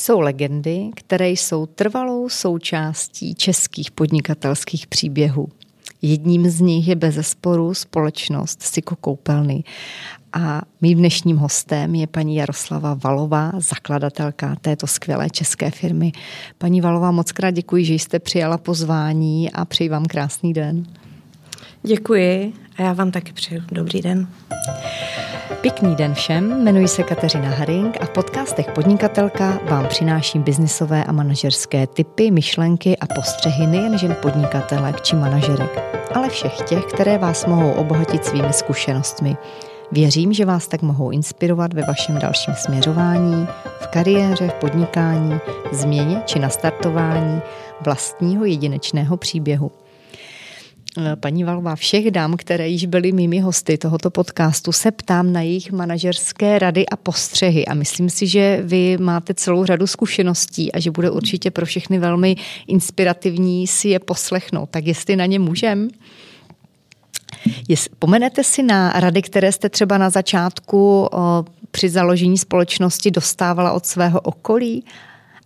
Jsou legendy, které jsou trvalou součástí českých podnikatelských příběhů. Jedním z nich je bez zesporu společnost Siko Koupelny. A mým dnešním hostem je paní Jaroslava Valová, zakladatelka této skvělé české firmy. Paní Valová, moc krát děkuji, že jste přijala pozvání a přeji vám krásný den. Děkuji a já vám taky přeju dobrý den. Pěkný den všem, jmenuji se Kateřina Haring a v podcastech Podnikatelka vám přináším biznisové a manažerské typy, myšlenky a postřehy nejen podnikatelek či manažerek, ale všech těch, které vás mohou obohatit svými zkušenostmi. Věřím, že vás tak mohou inspirovat ve vašem dalším směřování, v kariéře, v podnikání, změně či nastartování vlastního jedinečného příběhu. Eh, paní Valva, všech dám, které již byly mými hosty tohoto podcastu, se ptám na jejich manažerské rady a postřehy a myslím si, že vy máte celou řadu zkušeností a že bude určitě pro všechny velmi inspirativní si je poslechnout. Tak jestli na ně můžem? Pomenete si na rady, které jste třeba na začátku o, při založení společnosti dostávala od svého okolí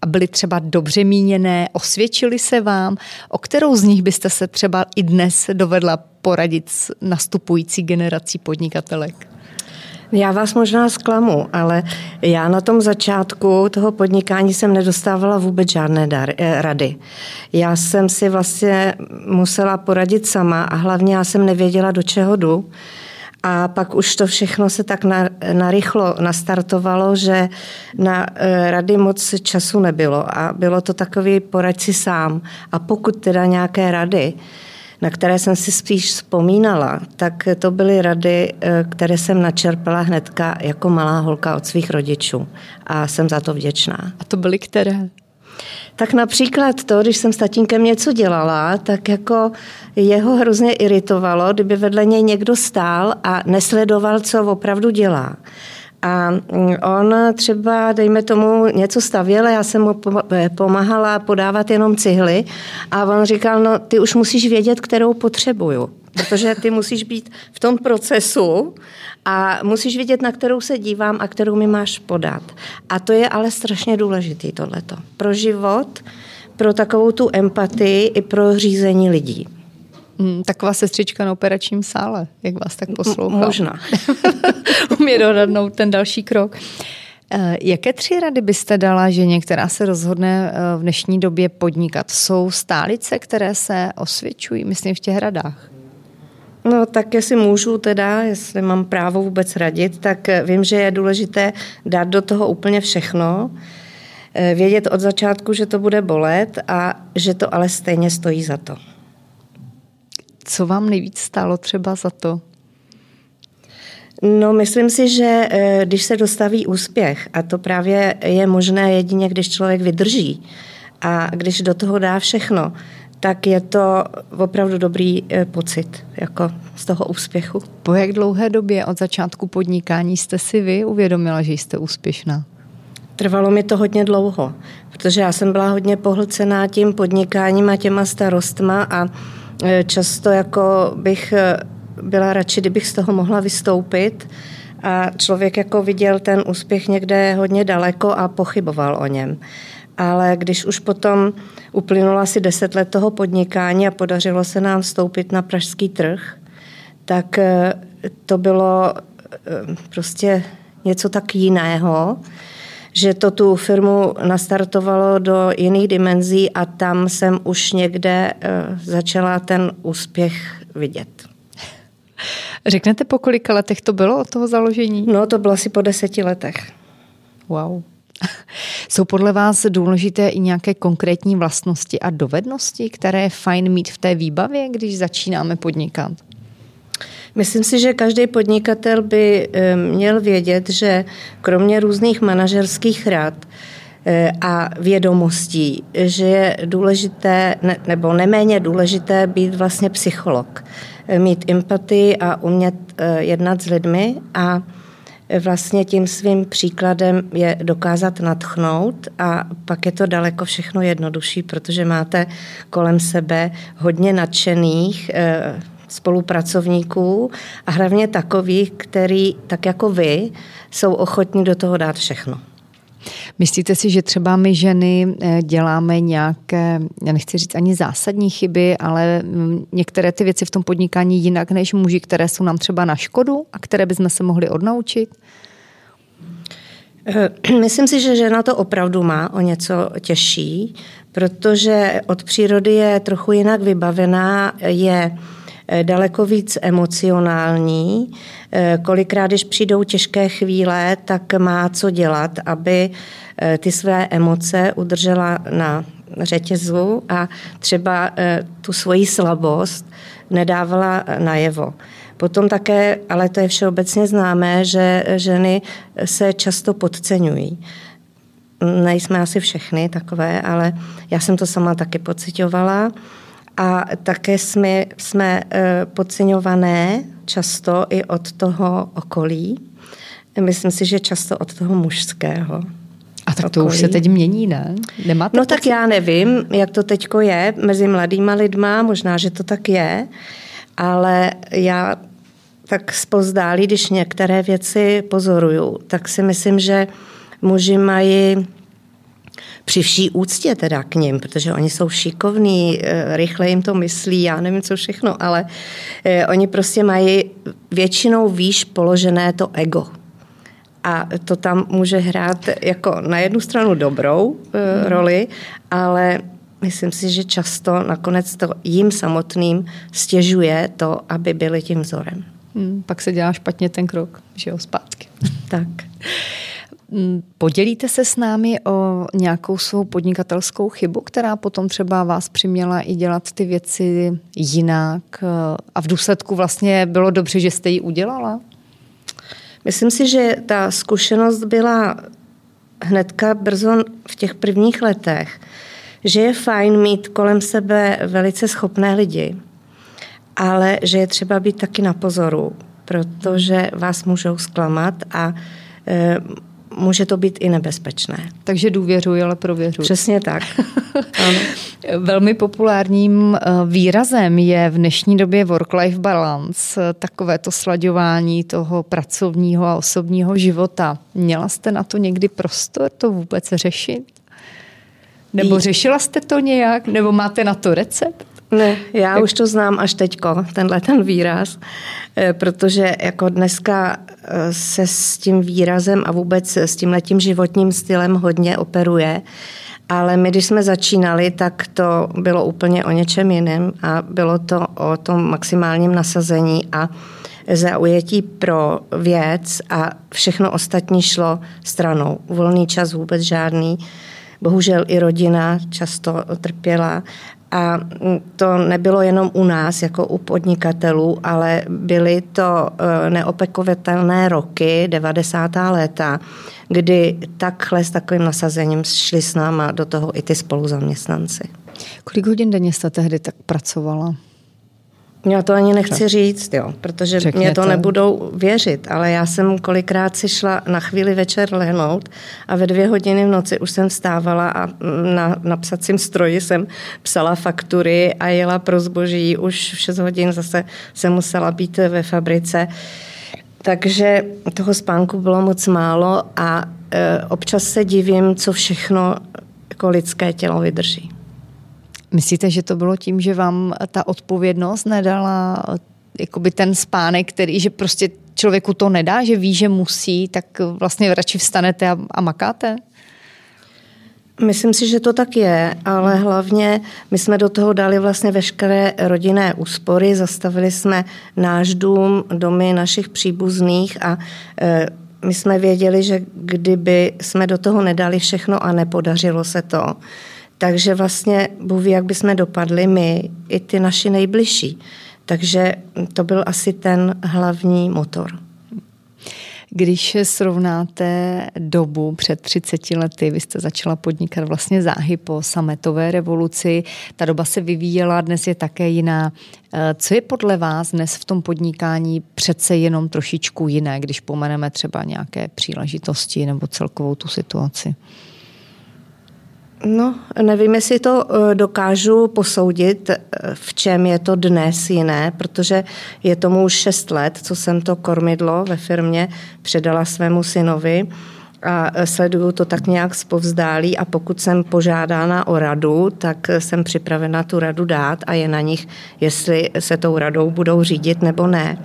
a byly třeba dobře míněné, osvědčily se vám, o kterou z nich byste se třeba i dnes dovedla poradit s nastupující generací podnikatelek? Já vás možná zklamu, ale já na tom začátku toho podnikání jsem nedostávala vůbec žádné dar, eh, rady. Já jsem si vlastně musela poradit sama a hlavně já jsem nevěděla, do čeho jdu. A pak už to všechno se tak na, narychlo nastartovalo, že na e, rady moc času nebylo a bylo to takový poraď si sám. A pokud teda nějaké rady, na které jsem si spíš vzpomínala, tak to byly rady, e, které jsem načerpala hnedka jako malá holka od svých rodičů. A jsem za to vděčná. A to byly které? Tak například to, když jsem s tatínkem něco dělala, tak jako jeho hrozně iritovalo, kdyby vedle něj někdo stál a nesledoval, co opravdu dělá. A on třeba, dejme tomu, něco stavěl, já jsem mu pomáhala podávat jenom cihly a on říkal, no ty už musíš vědět, kterou potřebuju, protože ty musíš být v tom procesu a musíš vědět, na kterou se dívám a kterou mi máš podat. A to je ale strašně důležitý tohleto. Pro život, pro takovou tu empatii i pro řízení lidí. Hmm, taková sestřička na operačním sále, jak vás tak poslouchá. Možná. Umí doradnout ten další krok. Eh, jaké tři rady byste dala ženě, která se rozhodne eh, v dnešní době podnikat? Jsou stálice, které se osvědčují, myslím, v těch radách? No tak jestli můžu teda, jestli mám právo vůbec radit, tak eh, vím, že je důležité dát do toho úplně všechno, eh, vědět od začátku, že to bude bolet a že to ale stejně stojí za to. Co vám nejvíc stálo třeba za to? No, myslím si, že eh, když se dostaví úspěch, a to právě je možné jedině, když člověk vydrží a když do toho dá všechno, tak je to opravdu dobrý eh, pocit jako z toho úspěchu. Po jak dlouhé době od začátku podnikání jste si vy uvědomila, že jste úspěšná? Trvalo mi to hodně dlouho, protože já jsem byla hodně pohlcená tím podnikáním a těma starostma a eh, často jako bych eh, byla radši, kdybych z toho mohla vystoupit a člověk jako viděl ten úspěch někde hodně daleko a pochyboval o něm ale když už potom uplynulo asi deset let toho podnikání a podařilo se nám vstoupit na pražský trh, tak eh, to bylo eh, prostě něco tak jiného, že to tu firmu nastartovalo do jiných dimenzí a tam jsem už někde eh, začala ten úspěch vidět. Řeknete, po kolika letech to bylo od toho založení? No, to bylo asi po deseti letech. Wow. Jsou podle vás důležité i nějaké konkrétní vlastnosti a dovednosti, které je fajn mít v té výbavě, když začínáme podnikat? Myslím si, že každý podnikatel by eh, měl vědět, že kromě různých manažerských rad eh, a vědomostí, že je důležité, nebo neméně důležité být vlastně psycholog. Eh, mít empatii a umět jednat s lidmi a vlastně tím svým příkladem je dokázat natchnout a pak je to daleko všechno jednodušší, protože máte kolem sebe hodně nadšených eh, spolupracovníků a hlavně takových, který tak jako vy jsou ochotní do toho dát všechno. Myslíte si, že třeba my ženy eh, děláme nějaké, já nechci říct ani zásadní chyby, ale mm, některé ty věci v tom podnikání jinak než muži, které jsou nám třeba na škodu a které bychom se mohli odnaučit? Eh, myslím si, že žena to opravdu má o něco těžší, protože od přírody je trochu jinak vybavená, je daleko víc emocionální. Eh, kolikrát, když přijdou těžké chvíle, tak má co dělat, aby ty své emoce udržela na řetězu a třeba tu svoji slabost nedávala najevo. Potom také, ale to je všeobecně známé, že ženy se často podceňují. Nejsme asi všechny takové, ale já jsem to sama taky pocitovala. A také jsme, jsme eh, podceňované často i od toho okolí. Myslím si, že často od toho mužského. A tak to okolí. už se teď mění, ne? Nemáte no pocit? tak já nevím, jak to teďko je mezi mladýma lidma, možná, že to tak je, ale já tak spozdálí, když některé věci pozoruju, tak si myslím, že muži mají při vší úctě teda k ním, protože oni jsou šikovní, eh, rychle jim to myslí, já nevím co všechno, ale eh, oni prostě mají většinou výš položené to ego. A to tam může hrát jako na jednu stranu dobrou hmm. roli, ale myslím si, že často nakonec to jim samotným stěžuje to, aby byli tím vzorem. Hmm, pak se dělá špatně ten krok, že jo, zpátky. Tak. Hmm, podělíte se s námi o nějakou svou podnikatelskou chybu, která potom třeba vás přiměla i dělat ty věci jinak a v důsledku vlastně bylo dobře, že jste ji udělala? Myslím si, že ta zkušenost byla hnedka brzo v těch prvních letech, že je fajn mít kolem sebe velice schopné lidi, ale že je třeba být taky na pozoru, protože vás můžou zklamat a e, může to být i nebezpečné. Takže důvěřuji, ale prověřuji. Přesně tak. Velmi populárním e, výrazem je v dnešní době work-life balance, takové to slaďování toho pracovního a osobního života. Měla jste na to někdy prostor to vůbec řešit? Nebo řešila jste to nějak? Nebo máte na to recept? Ne, já už to znám až teďko, tenhle ten výraz, eh, protože jako dneska eh, se s tím výrazem a vůbec s tím letím životním stylem hodně operuje, ale my, když jsme začínali, tak to bylo úplně o něčem jiném a bylo to o tom maximálním nasazení a zaujetí pro věc a všechno ostatní šlo stranou. Volný čas vůbec žádný. Bohužel i rodina často trpěla a to nebylo jenom u nás, jako u podnikatelů, ale byly to e, neopekovatelné roky, 90. léta, kdy takhle s takovým nasazením šli s náma do toho i ty spoluzaměstnanci. Kolik hodin denně jste tehdy tak pracovala? Já to ani nechci říct, jo, protože Řekněte. mě to nebudou věřit, ale já jsem kolikrát si šla na chvíli večer lehnout a ve dvě hodiny v noci už jsem vstávala a na, na psacím stroji jsem psala faktury a jela pro zboží. Už v 6 hodin zase jsem musela být ve fabrice. Takže toho spánku bylo moc málo a e, občas se divím, co všechno jako lidské tělo vydrží. Myslíte, že to bylo tím, že vám ta odpovědnost nedala jakoby ten spánek, který, že prostě člověku to nedá, že ví, že musí, tak vlastně radši vstanete a, a makáte? Myslím si, že to tak je, ale hlavně my jsme do toho dali vlastně veškeré rodinné úspory, zastavili jsme náš dům, domy našich příbuzných a e, my jsme věděli, že kdyby jsme do toho nedali všechno a nepodařilo se to, takže vlastně Bůh ví, jak bychom dopadli my, i ty naši nejbližší. Takže to byl asi ten hlavní motor. Když srovnáte dobu před 30 lety, vy jste začala podnikat vlastně záhy po sametové revoluci, ta doba se vyvíjela, dnes je také jiná. Eh, co je podle vás dnes v tom podnikání přece jenom trošičku jiné, když pomeneme třeba nějaké příležitosti nebo celkovou tu situaci? No, nevím, jestli to eh, dokážu posoudit, eh, v čem je to dnes jiné, protože je tomu už šest let, co jsem to kormidlo ve firmě předala svému synovi a sleduju to tak nějak zpovzdálí a pokud jsem požádána o radu, tak jsem připravena tu radu dát a je na nich, jestli se tou radou budou řídit nebo ne.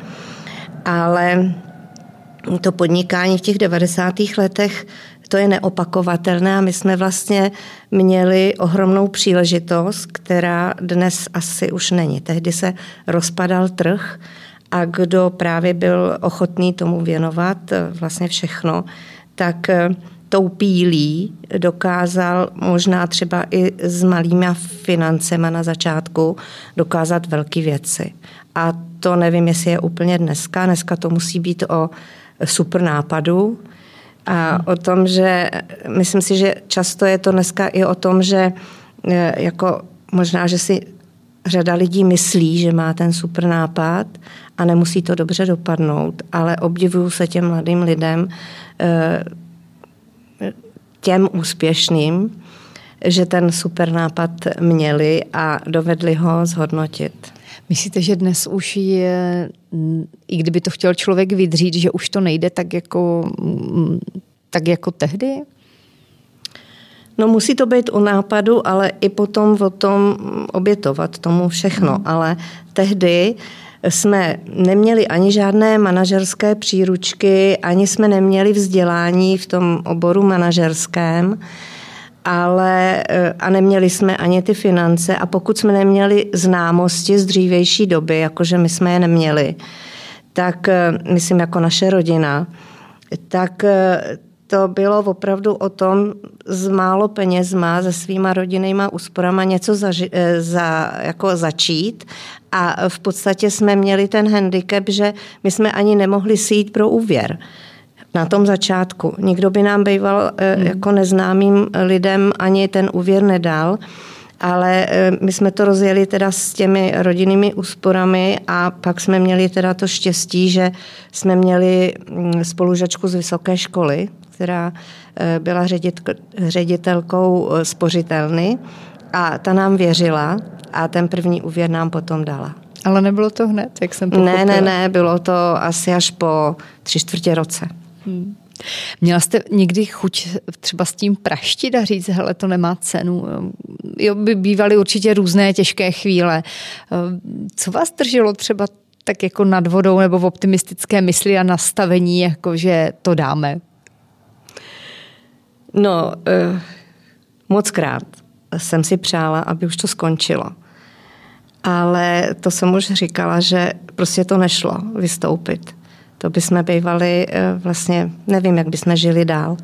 Ale to podnikání v těch 90. letech to je neopakovatelné a my jsme vlastně měli ohromnou příležitost, která dnes asi už není. Tehdy se rozpadal trh a kdo právě byl ochotný tomu věnovat eh, vlastně všechno, tak eh, tou pílí dokázal možná třeba i s malýma financema na začátku dokázat velké věci. A to nevím, jestli je úplně dneska. Dneska to musí být o super nápadu a o tom, že myslím si, že často je to dneska i o tom, že e, jako možná, že si řada lidí myslí, že má ten super nápad a nemusí to dobře dopadnout, ale obdivuju se těm mladým lidem, e, těm úspěšným, že ten super nápad měli a dovedli ho zhodnotit. Myslíte, že dnes už je, i kdyby to chtěl člověk vydřít, že už to nejde tak jako, tak jako tehdy? No musí to být o nápadu, ale i potom o tom obětovat tomu všechno. Hmm. Ale tehdy jsme neměli ani žádné manažerské příručky, ani jsme neměli vzdělání v tom oboru manažerském ale eh, a neměli jsme ani ty finance a pokud jsme neměli známosti z dřívejší doby, jakože my jsme je neměli, tak eh, myslím jako naše rodina, tak eh, to bylo opravdu o tom z málo penězma, se svýma rodinnýma úsporama něco zaži, za, jako začít. A v podstatě jsme měli ten handicap, že my jsme ani nemohli si jít pro úvěr na tom začátku. Nikdo by nám býval eh, hmm. jako neznámým lidem ani ten úvěr nedal, ale eh, my jsme to rozjeli teda s těmi rodinnými úsporami a pak jsme měli teda to štěstí, že jsme měli mm, spolužačku z vysoké školy, která eh, byla ředitelkou spořitelny a ta nám věřila a ten první úvěr nám potom dala. Ale nebylo to hned, jak jsem pochopila. Ne, ne, ne, bylo to asi až po tři čtvrtě roce. Hmm. Měla jste někdy chuť třeba s tím praštit a říct, hele, to nemá cenu? Jo, by bývaly určitě různé těžké chvíle. Co vás drželo třeba tak jako nad vodou nebo v optimistické mysli a nastavení, jako že to dáme? No, eh, moc krát jsem si přála, aby už to skončilo. Ale to jsem už říkala, že prostě to nešlo vystoupit to bychom bývali eh, vlastně, nevím, jak bychom žili dál,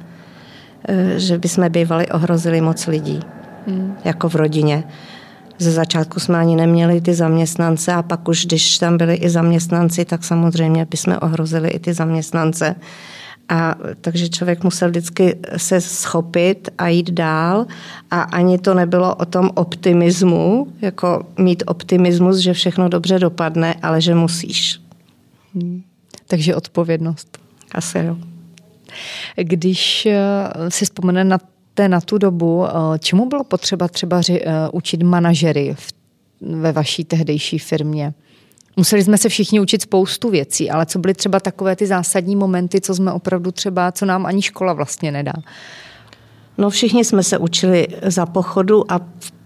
eh, že bychom bývali ohrozili moc lidí, hmm. jako v rodině. Ze začátku jsme ani neměli ty zaměstnance a pak už, když tam byli i zaměstnanci, tak samozřejmě bychom ohrozili i ty zaměstnance. A takže člověk musel vždycky se schopit a jít dál a ani to nebylo o tom optimismu, jako mít optimismus, že všechno dobře dopadne, ale že musíš. Hmm. Takže odpovědnost. Asi jo. Když eh, si vzpomene na, té, na tu dobu, eh, čemu bylo potřeba třeba ři, eh, učit manažery v, ve vaší tehdejší firmě? Museli jsme se všichni učit spoustu věcí, ale co byly třeba takové ty zásadní momenty, co jsme opravdu třeba, co nám ani škola vlastně nedá? No všichni jsme se učili za pochodu a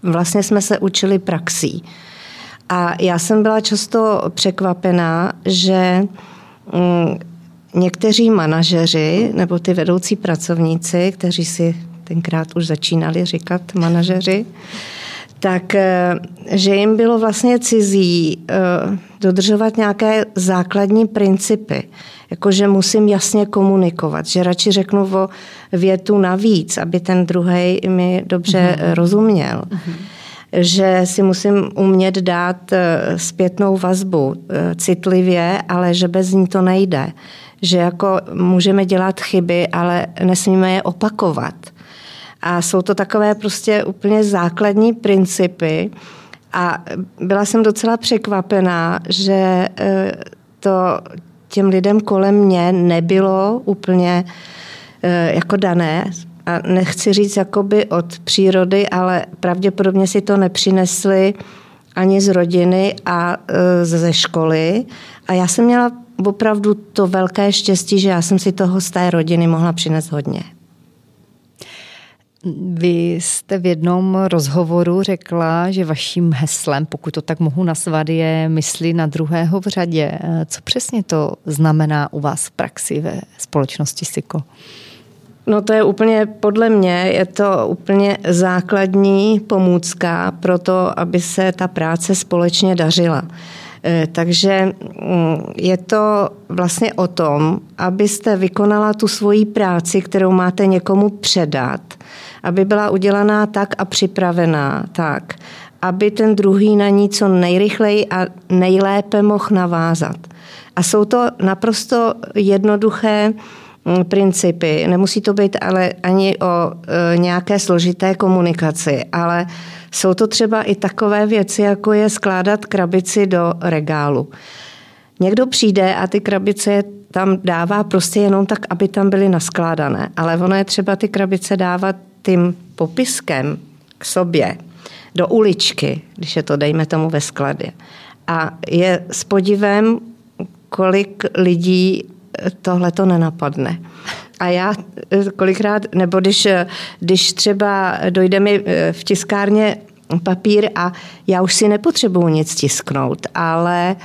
vlastně jsme se učili praxí. A já jsem byla často překvapená, že někteří manažeři nebo ty vedoucí pracovníci, kteří si tenkrát už začínali říkat manažeři, tak eh, že jim bylo vlastně cizí eh, dodržovat nějaké základní principy, jako že musím jasně komunikovat, že radši řeknu o větu navíc, aby ten druhý mi dobře mm-hmm. rozuměl. Mm-hmm že si musím umět dát eh, zpětnou vazbu eh, citlivě, ale že bez ní to nejde. Že jako můžeme dělat chyby, ale nesmíme je opakovat. A jsou to takové prostě úplně základní principy. A byla jsem docela překvapená, že eh, to těm lidem kolem mě nebylo úplně jako dané a nechci říct jakoby od přírody, ale pravděpodobně si to nepřinesli ani z rodiny a e, ze školy. A já jsem měla opravdu to velké štěstí, že já jsem si toho z té rodiny mohla přinést hodně. Vy jste v jednom rozhovoru řekla, že vaším heslem, pokud to tak mohu nazvat, je mysli na druhého v řadě. Co přesně to znamená u vás v praxi ve společnosti SIKO? No to je úplně, podle mě, je to úplně základní pomůcka pro to, aby se ta práce společně dařila. E, takže mm, je to vlastně o tom, abyste vykonala tu svoji práci, kterou máte někomu předat, aby byla udělaná tak a připravená tak, aby ten druhý na ní co nejrychleji a nejlépe mohl navázat. A jsou to naprosto jednoduché principy. Nemusí to být ale ani o e, nějaké složité komunikaci, ale jsou to třeba i takové věci, jako je skládat krabici do regálu. Někdo přijde a ty krabice tam dává prostě jenom tak, aby tam byly naskládané. Ale ono je třeba ty krabice dávat tím popiskem k sobě do uličky, když je to, dejme tomu, ve skladě. A je s podivem, kolik lidí tohle to nenapadne. A já eh, kolikrát, nebo když, eh, když třeba dojde mi eh, v tiskárně papír a já už si nepotřebuju nic tisknout, ale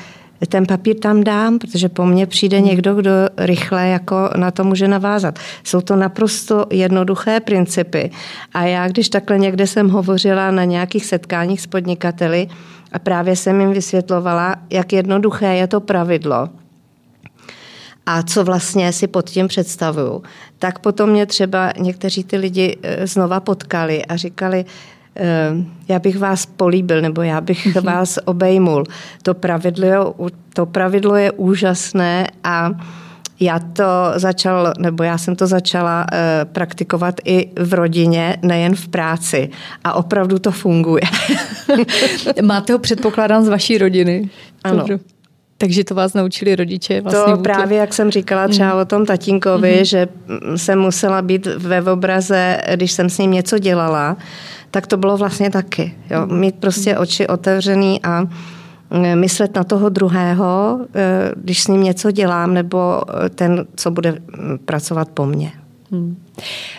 ten papír tam dám, protože po mně přijde někdo, kdo rychle jako na to může navázat. Jsou to naprosto jednoduché principy. A já, když takhle někde jsem hovořila na nějakých setkáních s podnikateli a právě jsem jim vysvětlovala, jak jednoduché je to pravidlo, a co vlastně si pod tím představuju, tak potom mě třeba někteří ty lidi eh, znova potkali a říkali, eh, já bych vás políbil, nebo já bych mm-hmm. vás obejmul. To pravidlo, to pravidlo je úžasné a já to začal, nebo já jsem to začala uh, praktikovat i v rodině, nejen v práci. A opravdu to funguje. Máte ho předpokládám z vaší rodiny. Ano. Dobře. Takže to vás naučili rodiče? Vlastně to právě, jak jsem říkala třeba mm. o tom tatínkovi, mm. že jsem musela být ve obraze, když jsem s ním něco dělala, tak to bylo vlastně taky. Jo? Mhm. Mít prostě oči otevřený a e, myslet na toho druhého, e, když s ním něco dělám, nebo e, ten, co bude pracovat po mně. Hmm.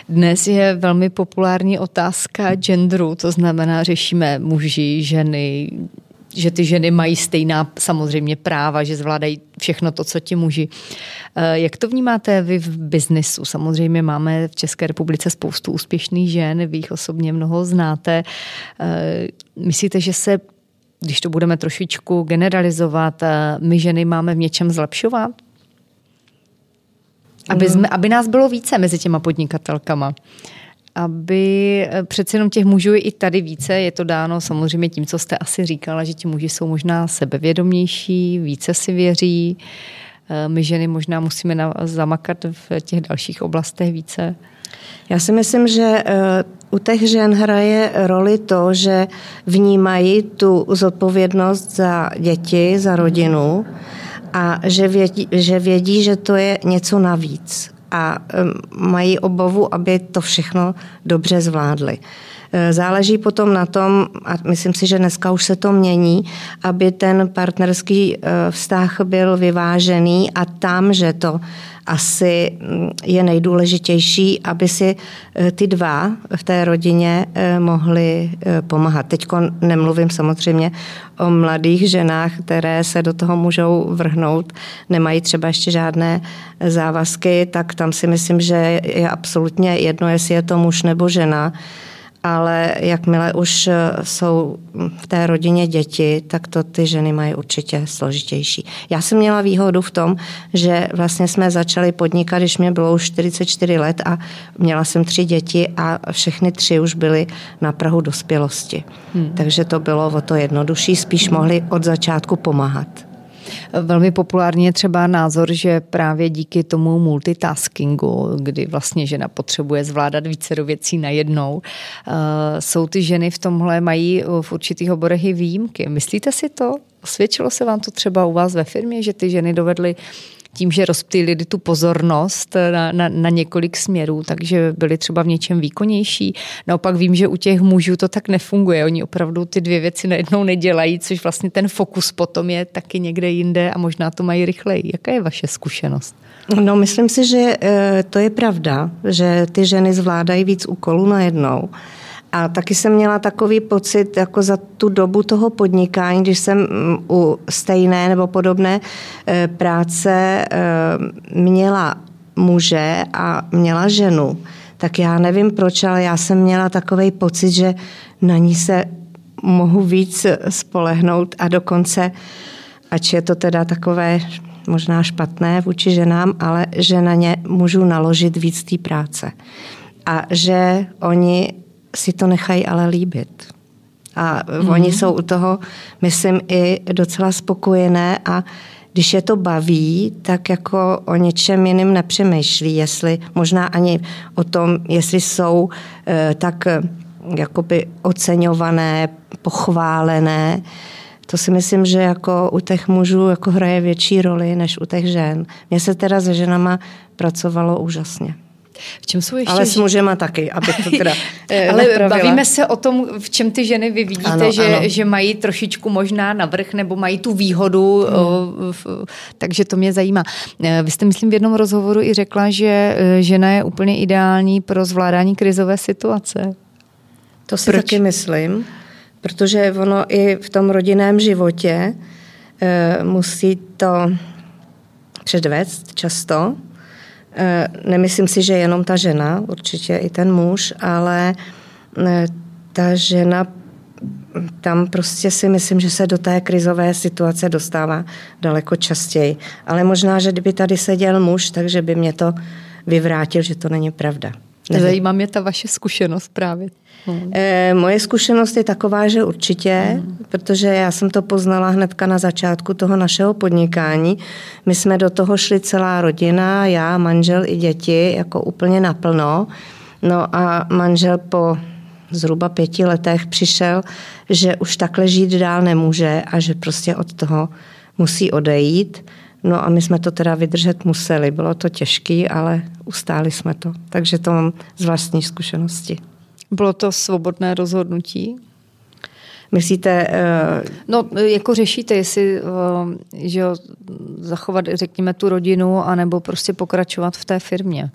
Dnes je velmi populární otázka genderu, to znamená, řešíme muži, ženy, že ty ženy mají stejná samozřejmě práva, že zvládají všechno to, co ti muži. Eh, jak to vnímáte vy v biznesu? Samozřejmě máme v České republice spoustu úspěšných žen, vy jich osobně mnoho znáte. Eh, myslíte, že se když to budeme trošičku generalizovat, eh, my ženy máme v něčem zlepšovat? Aby, jsme, aby nás bylo více mezi těma podnikatelkama aby eh, přeci jenom těch mužů je i tady více. Je to dáno samozřejmě tím, co jste asi říkala, že ti muži jsou možná sebevědomější, více si věří. Eh, my ženy možná musíme zamakat v těch dalších oblastech více. Já si myslím, že eh, u těch žen hraje roli to, že vnímají tu zodpovědnost za děti, za rodinu a že vědí, že vědí, že to je něco navíc a mají obavu, aby to všechno dobře zvládli. E, záleží potom na tom, a myslím si, že dneska už se to mění, aby ten partnerský e, vztah byl vyvážený a tam, že to asi mm, je nejdůležitější, aby si e, ty dva v té rodině mohli pomáhat. Teď nemluvím samozřejmě o mladých ženách, které se do toho můžou vrhnout, nemají třeba ještě žádné závazky, tak tam si myslím, že je absolutně jedno, jestli je to muž nebo žena ale jakmile už eh, jsou v té rodině děti, tak to ty ženy mají určitě složitější. Já jsem měla výhodu v tom, že vlastně jsme začali podnikat, když mě bylo už 44 let a měla jsem tři děti a všechny tři už byly na Prahu dospělosti. Hmm. Takže to bylo o to jednodušší, spíš mohli od začátku pomáhat. Velmi populární je třeba názor, že právě díky tomu multitaskingu, kdy vlastně žena potřebuje zvládat více věcí najednou, eh, jsou ty ženy v tomhle, mají v určitých oborech i výjimky. Myslíte si to? Osvědčilo se vám to třeba u vás ve firmě, že ty ženy dovedly tím, že rozptýlili tu pozornost na, na, na několik směrů, takže byli třeba v něčem výkonnější. Naopak vím, že u těch mužů to tak nefunguje. Oni opravdu ty dvě věci najednou nedělají, což vlastně ten fokus potom je taky někde jinde a možná to mají rychleji. Jaká je vaše zkušenost? No, myslím si, že eh, to je pravda, že ty ženy zvládají víc úkolů najednou. A taky jsem měla takový pocit, jako za tu dobu toho podnikání, když jsem mm, u stejné nebo podobné eh, práce eh, měla muže a měla ženu, tak já nevím proč, ale já jsem měla takový pocit, že na ní se mohu víc spolehnout a dokonce, ač je to teda takové možná špatné vůči ženám, ale že na ně můžu naložit víc té práce. A že oni si to nechají ale líbit. A mm-hmm. oni jsou u toho, myslím, i docela spokojené a když je to baví, tak jako o něčem jiným nepřemýšlí, jestli možná ani o tom, jestli jsou e, tak eh, jakoby oceňované, pochválené, to si myslím, že jako u těch mužů jako hraje větší roli než u těch žen. Mně se teda se ženama pracovalo úžasně. V čem jsou ještě... Ale s mužema taky, aby to teda eh, Ale napravila. bavíme se o tom, v čem ty ženy vy vidíte, ano, že, ano. že mají trošičku možná navrh nebo mají tu výhodu, hmm. o, v, takže to mě zajímá. Eh, vy jste, myslím, v jednom rozhovoru i řekla, že eh, žena je úplně ideální pro zvládání krizové situace. To si Proč? taky myslím, protože ono i v tom rodinném životě e, musí to předvést často, nemyslím si, že jenom ta žena, určitě i ten muž, ale eh, ta žena tam prostě si myslím, že se do té krizové situace dostává daleko častěji. Ale možná, že kdyby tady seděl muž, takže by mě to vyvrátil, že to není pravda. Zajímá mě ta vaše zkušenost právě. Hmm. E, moje zkušenost je taková, že určitě, hmm. protože já jsem to poznala hnedka na začátku toho našeho podnikání. My jsme do toho šli celá rodina, já, manžel i děti, jako úplně naplno. No a manžel po zhruba pěti letech přišel, že už takhle žít dál nemůže a že prostě od toho musí odejít. No a my jsme to teda vydržet museli. Bylo to těžké, ale ustáli jsme to. Takže to mám z vlastní zkušenosti. Bylo to svobodné rozhodnutí? Myslíte? Uh... No, jako řešíte, jestli uh, že zachovat, řekněme, tu rodinu, anebo prostě pokračovat v té firmě.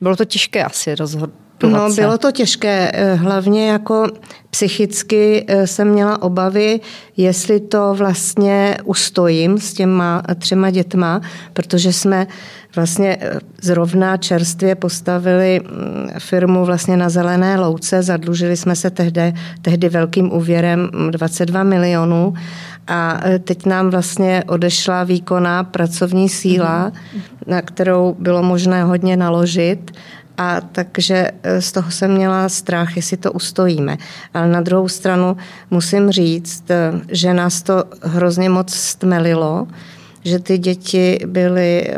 Bylo to těžké asi rozhodnout. No, bylo to těžké. Eh, hlavně jako psychicky jsem měla obavy, jestli to vlastně ustojím s těma třema dětma, protože jsme vlastně eh, zrovna čerstvě postavili mm, firmu vlastně na Zelené louce, zadlužili jsme se tehdy, tehdy velkým úvěrem 22 milionů a eh, teď nám vlastně odešla výkonná pracovní síla, mm-hmm. na kterou bylo možné hodně naložit a takže eh, z toho jsem měla strach, jestli to ustojíme. Ale na druhou stranu musím říct, že nás to hrozně moc stmelilo, že ty děti byly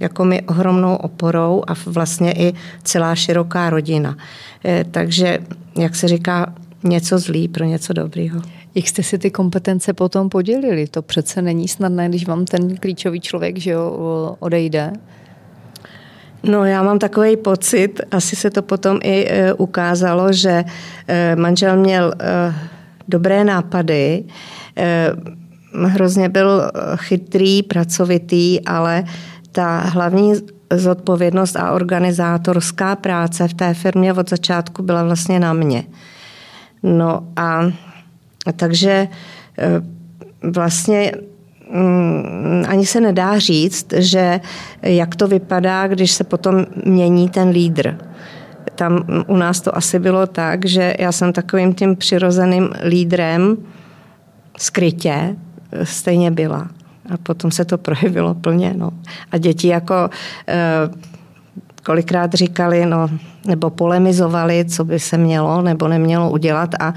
jako mi ohromnou oporou a vlastně i celá široká rodina. Eh, takže, jak se říká, něco zlý pro něco dobrýho. Jak jste si ty kompetence potom podělili? To přece není snadné, když vám ten klíčový člověk že jo, odejde. No já mám takový pocit, asi se to potom i e, ukázalo, že e, manžel měl e, dobré nápady, e, hrozně byl chytrý, pracovitý, ale ta hlavní zodpovědnost a organizátorská práce v té firmě od začátku byla vlastně na mě. No a takže e, vlastně ani se nedá říct, že jak to vypadá, když se potom mění ten lídr. Tam u nás to asi bylo tak, že já jsem takovým tím přirozeným lídrem skrytě stejně byla. A potom se to projevilo plně. No. A děti jako e, kolikrát říkali, no, nebo polemizovali, co by se mělo nebo nemělo udělat a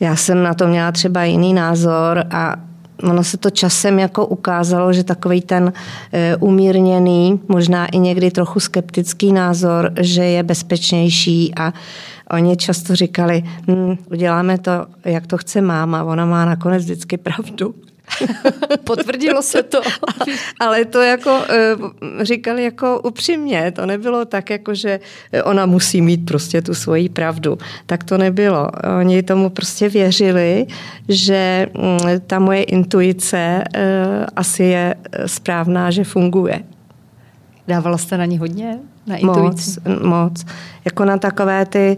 já jsem na to měla třeba jiný názor a ono se to časem jako ukázalo, že takový ten e, umírněný, možná i někdy trochu skeptický názor, že je bezpečnější a oni často říkali, hm, uděláme to, jak to chce máma, ona má nakonec vždycky pravdu. Potvrdilo se to. Ale to jako eh, říkali jako upřímně, to nebylo tak, jako že ona musí mít prostě tu svoji pravdu. Tak to nebylo. Oni tomu prostě věřili, že mm, ta moje intuice eh, asi je správná, že funguje. Dávala jste na ní hodně? Na intuici? Moc, moc. Jako na takové ty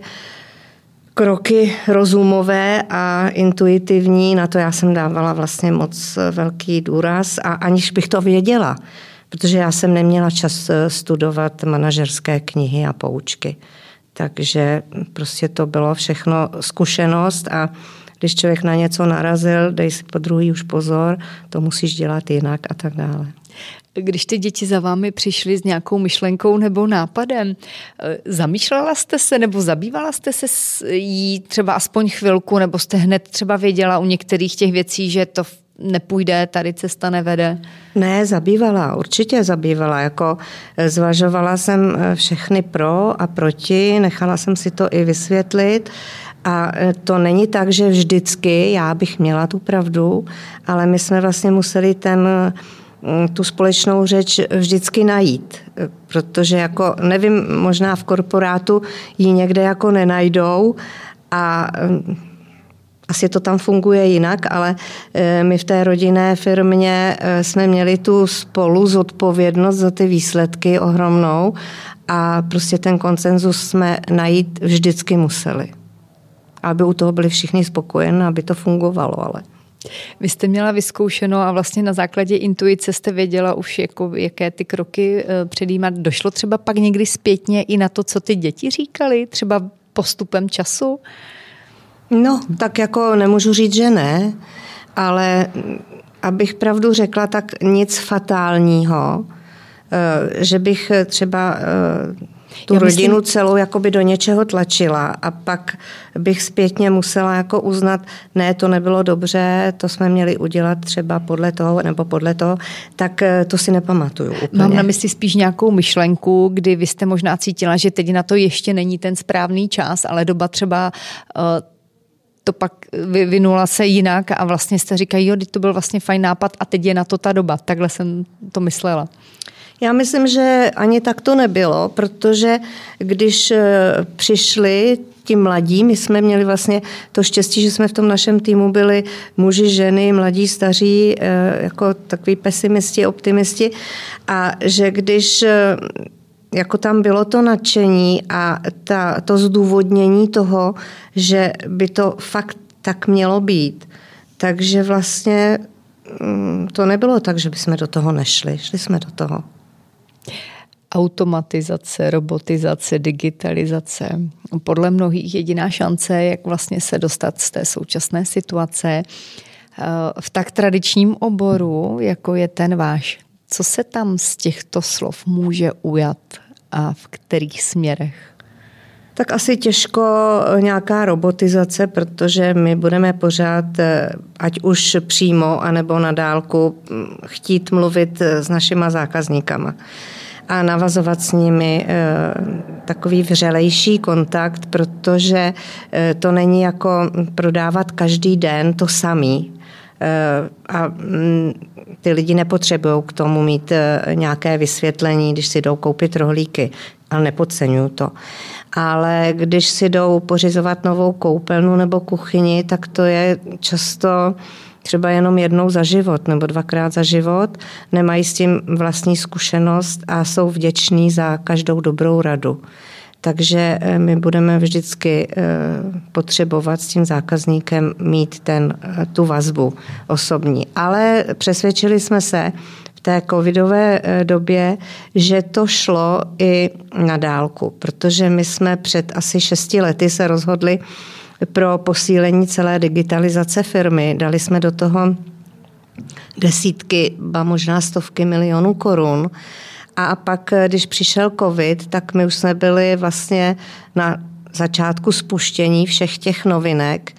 kroky rozumové a intuitivní, na to já jsem dávala vlastně moc velký důraz a aniž bych to věděla, protože já jsem neměla čas eh, studovat manažerské knihy a poučky. Takže prostě to bylo všechno zkušenost a když člověk na něco narazil, dej si po druhý už pozor, to musíš dělat jinak a tak dále. Když ty děti za vámi přišly s nějakou myšlenkou nebo nápadem, eh, zamýšlela jste se nebo zabývala jste se jí třeba aspoň chvilku, nebo jste hned třeba věděla u některých těch věcí, že to nepůjde, tady cesta nevede? Ne, zabývala, určitě zabývala. Jako eh, zvažovala jsem eh, všechny pro a proti, nechala jsem si to i vysvětlit. A to není tak, že vždycky já bych měla tu pravdu, ale my jsme vlastně museli ten tu společnou řeč vždycky najít, protože jako nevím, možná v korporátu ji někde jako nenajdou a mm, asi to tam funguje jinak, ale e, my v té rodinné firmě e, jsme měli tu spolu zodpovědnost za ty výsledky ohromnou a prostě ten koncenzus jsme najít vždycky museli. Aby u toho byli všichni spokojeni, aby to fungovalo, ale... Vy jste měla vyzkoušeno a vlastně na základě intuice jste věděla už, jako, jaké ty kroky eh, předjímat. Došlo třeba pak někdy zpětně i na to, co ty děti říkali, třeba postupem času? No, tak jako nemůžu říct, že ne, ale abych pravdu řekla, tak nic fatálního, eh, že bych třeba eh, tu Já rodinu myslím... celou jakoby do něčeho tlačila a pak bych zpětně musela jako uznat, ne, to nebylo dobře, to jsme měli udělat třeba podle toho nebo podle toho, tak eh, to si nepamatuju úplně. Mám na mysli spíš nějakou myšlenku, kdy vy jste možná cítila, že teď na to ještě není ten správný čas, ale doba třeba uh, to pak vyvinula se jinak a vlastně jste říkají, jo, to byl vlastně fajn nápad a teď je na to ta doba. Takhle jsem to myslela. Já myslím, že ani tak to nebylo, protože když eh, přišli ti mladí, my jsme měli vlastně to štěstí, že jsme v tom našem týmu byli muži, ženy, mladí, staří, eh, jako takový pesimisti, optimisti a že když eh, jako tam bylo to nadšení a ta, to zdůvodnění toho, že by to fakt tak mělo být. Takže vlastně mm, to nebylo tak, že bychom do toho nešli. Šli jsme do toho automatizace, robotizace, digitalizace. Podle mnohých jediná šance, jak vlastně se dostat z té současné situace eh, v tak tradičním oboru, jako je ten váš. Co se tam z těchto slov může ujat a v kterých směrech? Tak asi těžko nějaká robotizace, protože my budeme pořád, eh, ať už přímo, anebo na dálku, hm, chtít mluvit eh, s našima zákazníkama a navazovat s nimi eh, takový vřelejší kontakt, protože to není jako prodávat každý den to samý. A hm, ty lidi nepotřebují k tomu mít nějaké vysvětlení, když si jdou koupit rohlíky, ale nepodceňuju to ale když si jdou pořizovat novou koupelnu nebo kuchyni, tak to je často třeba jenom jednou za život nebo dvakrát za život, nemají s tím vlastní zkušenost a jsou vděční za každou dobrou radu. Takže eh, my budeme vždycky eh, potřebovat s tím zákazníkem mít ten, eh, tu vazbu osobní. Ale přesvědčili jsme se, té covidové době, že to šlo i na dálku, protože my jsme před asi šesti lety se rozhodli pro posílení celé digitalizace firmy. Dali jsme do toho desítky, ba možná stovky milionů korun. A pak, když přišel covid, tak my už jsme byli vlastně na začátku spuštění všech těch novinek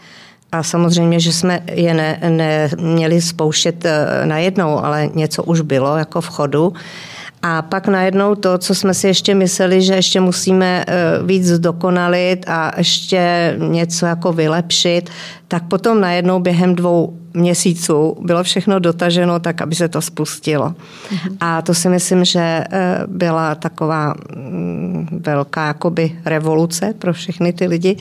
a samozřejmě, že jsme je ne, neměli spouštět eh, najednou, ale něco už bylo jako v chodu. A pak najednou to, co jsme si ještě mysleli, že ještě musíme eh, víc zdokonalit a ještě něco jako vylepšit, tak potom najednou během dvou měsíců bylo všechno dotaženo tak, aby se to spustilo. Mhm. A to si myslím, že eh, byla taková mm, velká jakoby revoluce pro všechny ty lidi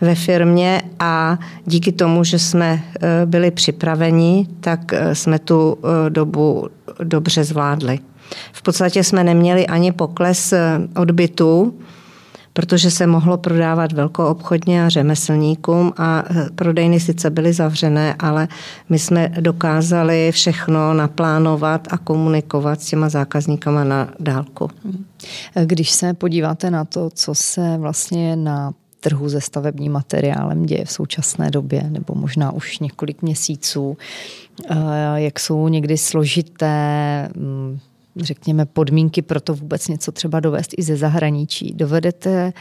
ve firmě a díky tomu, že jsme eh, byli připraveni, tak jsme tu dobu dobře zvládli. V podstatě jsme neměli ani pokles eh, odbytu, protože se mohlo prodávat velkoobchodně a řemeslníkům a eh, prodejny sice byly zavřené, ale my jsme dokázali všechno naplánovat a komunikovat s těma zákazníkama na dálku. Když se podíváte na to, co se vlastně na trhu se stavebním materiálem děje v současné době, nebo možná už několik měsíců, eh, jak jsou někdy složité mm, řekněme, podmínky pro to vůbec něco třeba dovést i ze zahraničí. Dovedete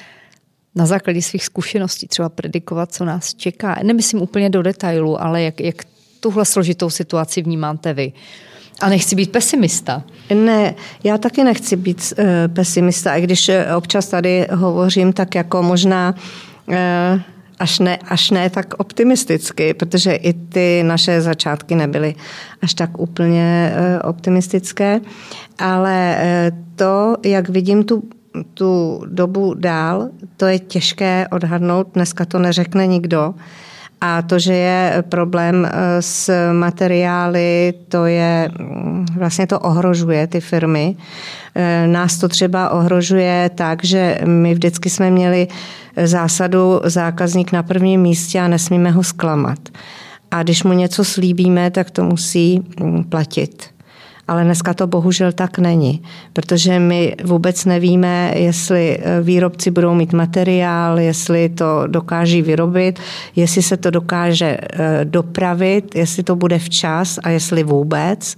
na základě svých zkušeností třeba predikovat, co nás čeká. Nemyslím úplně do detailu, ale jak, jak tuhle složitou situaci vnímáte vy. A nechci být pesimista. Ne, já taky nechci být uh, pesimista, i když eh, občas tady hovořím tak jako možná uh, až ne, až ne tak optimisticky, protože i ty naše začátky nebyly až tak úplně eh, optimistické, ale eh, to, jak vidím tu tu dobu dál, to je těžké odhadnout, dneska to neřekne nikdo. A to, že je problém eh, s materiály, to je, mm, vlastně to ohrožuje ty firmy. Nás to třeba ohrožuje tak, že my vždycky jsme měli zásadu zákazník na prvním místě a nesmíme ho zklamat. A když mu něco slíbíme, tak to musí mm, platit. Ale dneska to bohužel tak není, protože my vůbec nevíme, jestli e, výrobci budou mít materiál, jestli to dokáží vyrobit, jestli se to dokáže e, dopravit, jestli to bude včas a jestli vůbec.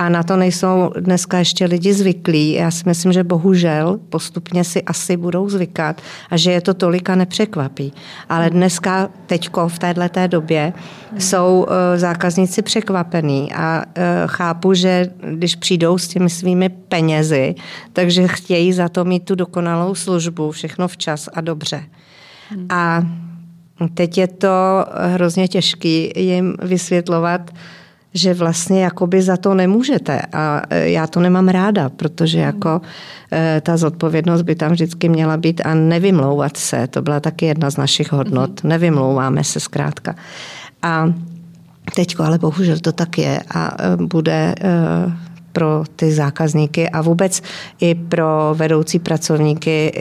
A na to nejsou dneska ještě lidi zvyklí. Já si myslím, že bohužel postupně si asi budou zvykat a že je to tolika nepřekvapí. Ale dneska, teďko, v této době, jsou eh, zákazníci překvapení a eh, chápu, že když přijdou s těmi svými penězi, takže chtějí za to mít tu dokonalou službu, všechno včas a dobře. A teď je to hrozně těžké jim vysvětlovat, že vlastně jakoby za to nemůžete a e, já to nemám ráda, protože jako e, ta zodpovědnost by tam vždycky měla být a nevymlouvat se, to byla taky jedna z našich hodnot, mhm. nevymlouváme se zkrátka. A teďko ale bohužel to tak je a e, bude pro ty zákazníky a vůbec i pro vedoucí pracovníky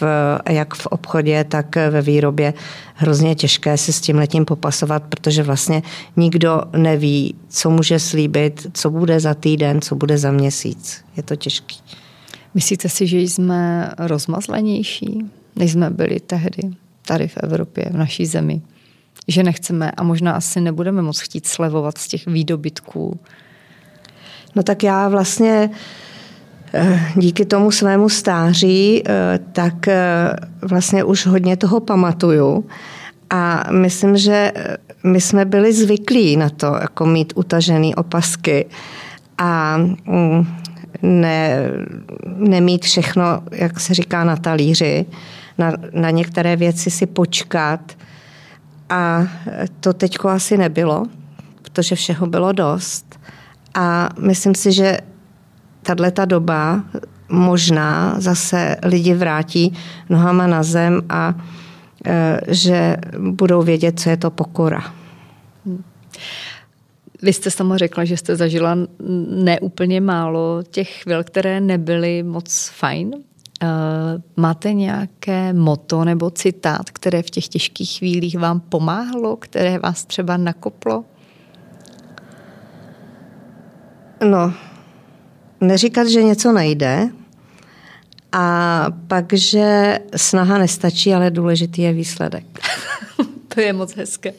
v, jak v obchodě, tak ve výrobě hrozně těžké se s tím letím popasovat, protože vlastně nikdo neví, co může slíbit, co bude za týden, co bude za měsíc. Je to těžký. Myslíte si, že jsme rozmazlenější, než jsme byli tehdy tady v Evropě, v naší zemi? Že nechceme a možná asi nebudeme moc chtít slevovat z těch výdobytků? No tak já vlastně Eh, díky tomu svému stáří, eh, tak eh, vlastně už hodně toho pamatuju. A myslím, že my jsme byli zvyklí na to, jako mít utažené opasky a mm, ne, nemít všechno, jak se říká, na talíři, na, na některé věci si počkat. A to teďko asi nebylo, protože všeho bylo dost. A myslím si, že tato doba možná zase lidi vrátí nohama na zem a e, že budou vědět, co je to pokora. Vy jste sama řekla, že jste zažila neúplně málo těch chvil, které nebyly moc fajn. E, máte nějaké moto nebo citát, které v těch těžkých chvílích vám pomáhlo, které vás třeba nakoplo? No, neříkat, že něco nejde a pak, že snaha nestačí, ale důležitý je výsledek. to je moc hezké.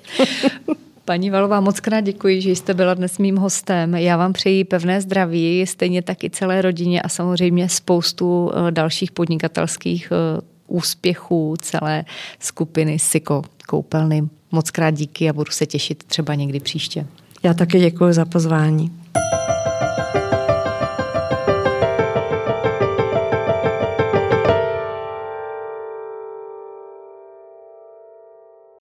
Paní Valová, moc krát děkuji, že jste byla dnes mým hostem. Já vám přeji pevné zdraví, stejně taky celé rodině a samozřejmě spoustu eh, dalších podnikatelských eh, úspěchů celé skupiny Siko koupelny. Moc krát díky a budu se těšit třeba někdy příště. Já taky děkuji za pozvání.